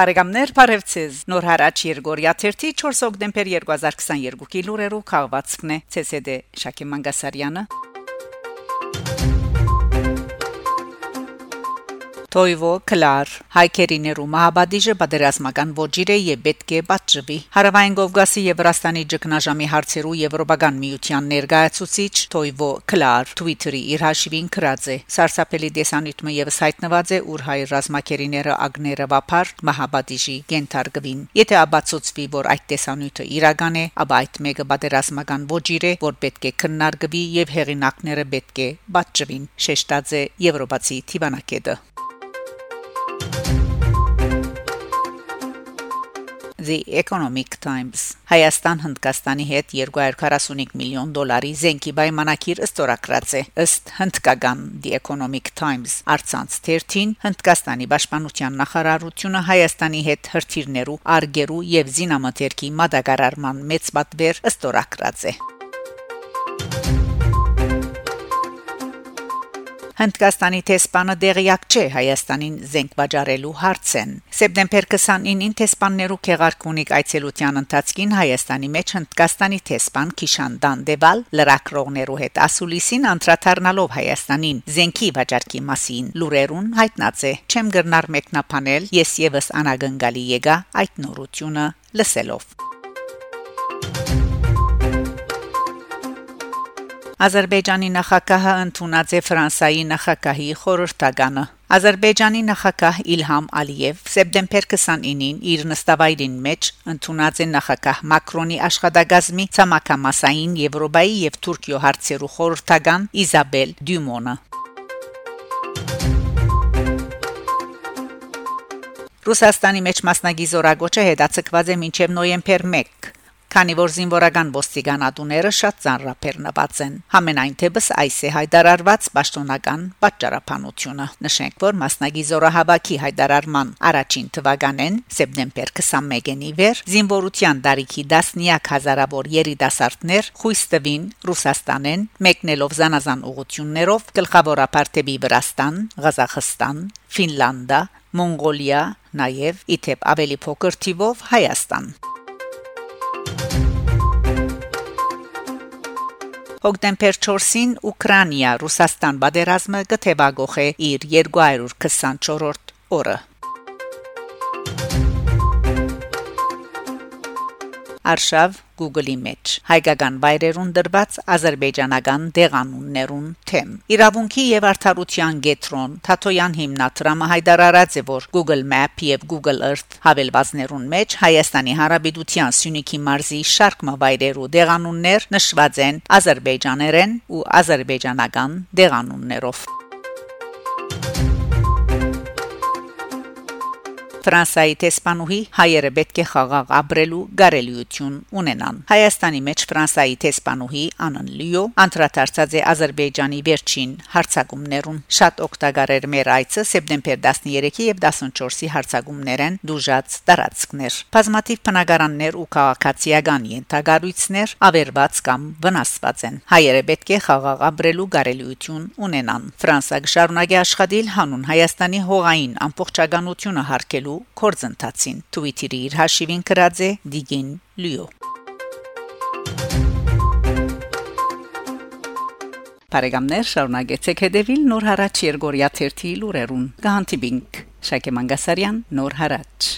Բարեկամներ, բարևձեզ։ Նոր հարաճ Երգորիա 4 հոկտեմբեր 2022-ի լուրերով քաղվածքն է. ՑՍԴ Շակե Մանգասարյանը։ Թոյվո Կլար հայկերիներու մահաբադիժը պատերազմական ոչիրը եւ պետք է պատժվի Հարավային Կովկասի Եվրաստանի ճգնաժամի հարցերու եվրոպական միության ներկայացուցիչ Թոյվո Կլար Twitter-ի իր հաշվին գրած է. Սարսափելի դեսանյութը եւս հայտնված է ուր հայ ռազմակերիները ագները վափար մահաբադիժի կենթարգվին եթե աբացուցվի որ այդ տեսանյութը իրական է ապա այդ մեկը պատերազմական ոչիր է որ պետք է քննարկվի եւ հեղինակները պետք է պատժվին շեշտadze եվրոպացի Տիվանակետը The Economic Times. Հայաստան Հնդկաստանի հետ 245 միլիոն դոլարի զենքի պայմանակիր ըստորակրած է ըստ հնդկական The Economic Times. Արցանց 13 Հնդկաստանի պաշտպանության նախարարությունը Հայաստանի հետ հրթիռներու արգերու եւ զինամթերքի մատակարարման մեծ պատվեր ըստորակրած է Հնդկաստանի տեսփանը դեղյակ չէ Հայաստանին զենք վաճառելու հարցեն։ Սեպտեմբեր 29-ին տեսփաններու քեղարկունիկ այցելության ընթացքին Հայաստանի մեջ Հնդկաստանի տեսփան Քիշանդան Դեվալ լրակրողներու հետ ասուլիսին անդրադառնալով Հայաստանին զենքի վաճառքի մասին լուրերուն հայտնած է։ Չեմ գրնար մեկնաբանել, ես եւս անագնգալի եկա այդ նորությունը լսելով։ Ադրբեջանի նախագահը ընդունած է Ֆրանսայի նախագահի խորհրդականը։ Ադրբեջանի նախագահ Իլհամ Ալիև սեպտեմբեր 29-ին իր նստավայրին մեջ ընդունած է նախագահ Մակրոնի աշխատագազմի ցամաքամասային Եվրոպայի եւ Թուրքիո հարցերու խորհրդական Իզաբել Դյումոնը։ Ռուսաստանի մեջ մասնագի զորագոչը հետաձգված է մինչև նոյեմբեր 1 քանի որ զինվորական ոստիկանատուները շատ ծանրափեռնված են։ Համենայն թեպս այս է հայտարարված պաշտոնական պատճառաբանությունը։ Նշենք, որ մասնագի զորահավաքի հայտարարման առաջին թվականեն սեպտեմբեր 21-ին իվեր զինվորության դարիքի դասնիակ հազարավոր երիտասարդներ խույս տվին Ռուսաստանեն մեկնելով զանազան ուղություններով գլխավորապես դեպի Վրաստան, Ղազախստան, Ֆինլանդիա, Մոնղոլիա, նաև իթեպ ավելի փոքր թիվով Հայաստան։ Հոկտեմբեր 4-ին Ուկրաինա Ռուսաստան բادرազմը կթեվագողե իր 224-րդ օրը Արշավ Google-ի մեջ հայկական վայրերուն դրված ազերբայջանական դեղանուններուն թեմ Իրավունքի եւ արդարության գետրոն Թաթոյան հիմնադրամը հայտարարած է որ Google Map եւ Google Earth հավելվածներուն մեջ Հայաստանի Հանրապետության Սյունիքի մարզի շարք մվայրերու դեղանուններ նշված են ազերբայջաներեն ու ազերբայջանական դեղանուններով Ֆրանսայի տեսփանուհի հայերը պետք է խաղաղ ապրելու գարելիություն ունենան։ Հայաստանի մեջ Ֆրանսայի տեսփանուհի Անն Լիո անդրադարձած է Ադրբեջանի վերջին հարցակումներուն։ Շատ օգտակար էր մեր այցը սեպտեմբեր 13-ի եւ 14-ի հարցակումներեն դուժած տարածքներ։ Բազմաթիվ բնակարաններ ու քաղաքացիական ենթագարույցներ ավերված կամ վնասված են։ Հայերը պետք է խաղաղ ապրելու գարելիություն ունենան։ Ֆրանսա գշարունակի աշխատել հանուն Հայաստանի հողային ամբողջականությունը հարգելու ստեղծելու կորձընթացին Twitter-ի իր հաշիվին գրած է Դիգին Լյուո Բարեկամներ շարունակեցեք հետևել Նոր հարաճ Երգորիա 1-ի լուրերուն։ Գանտիբինգ Շակե Մանգասարյան Նոր հարաճ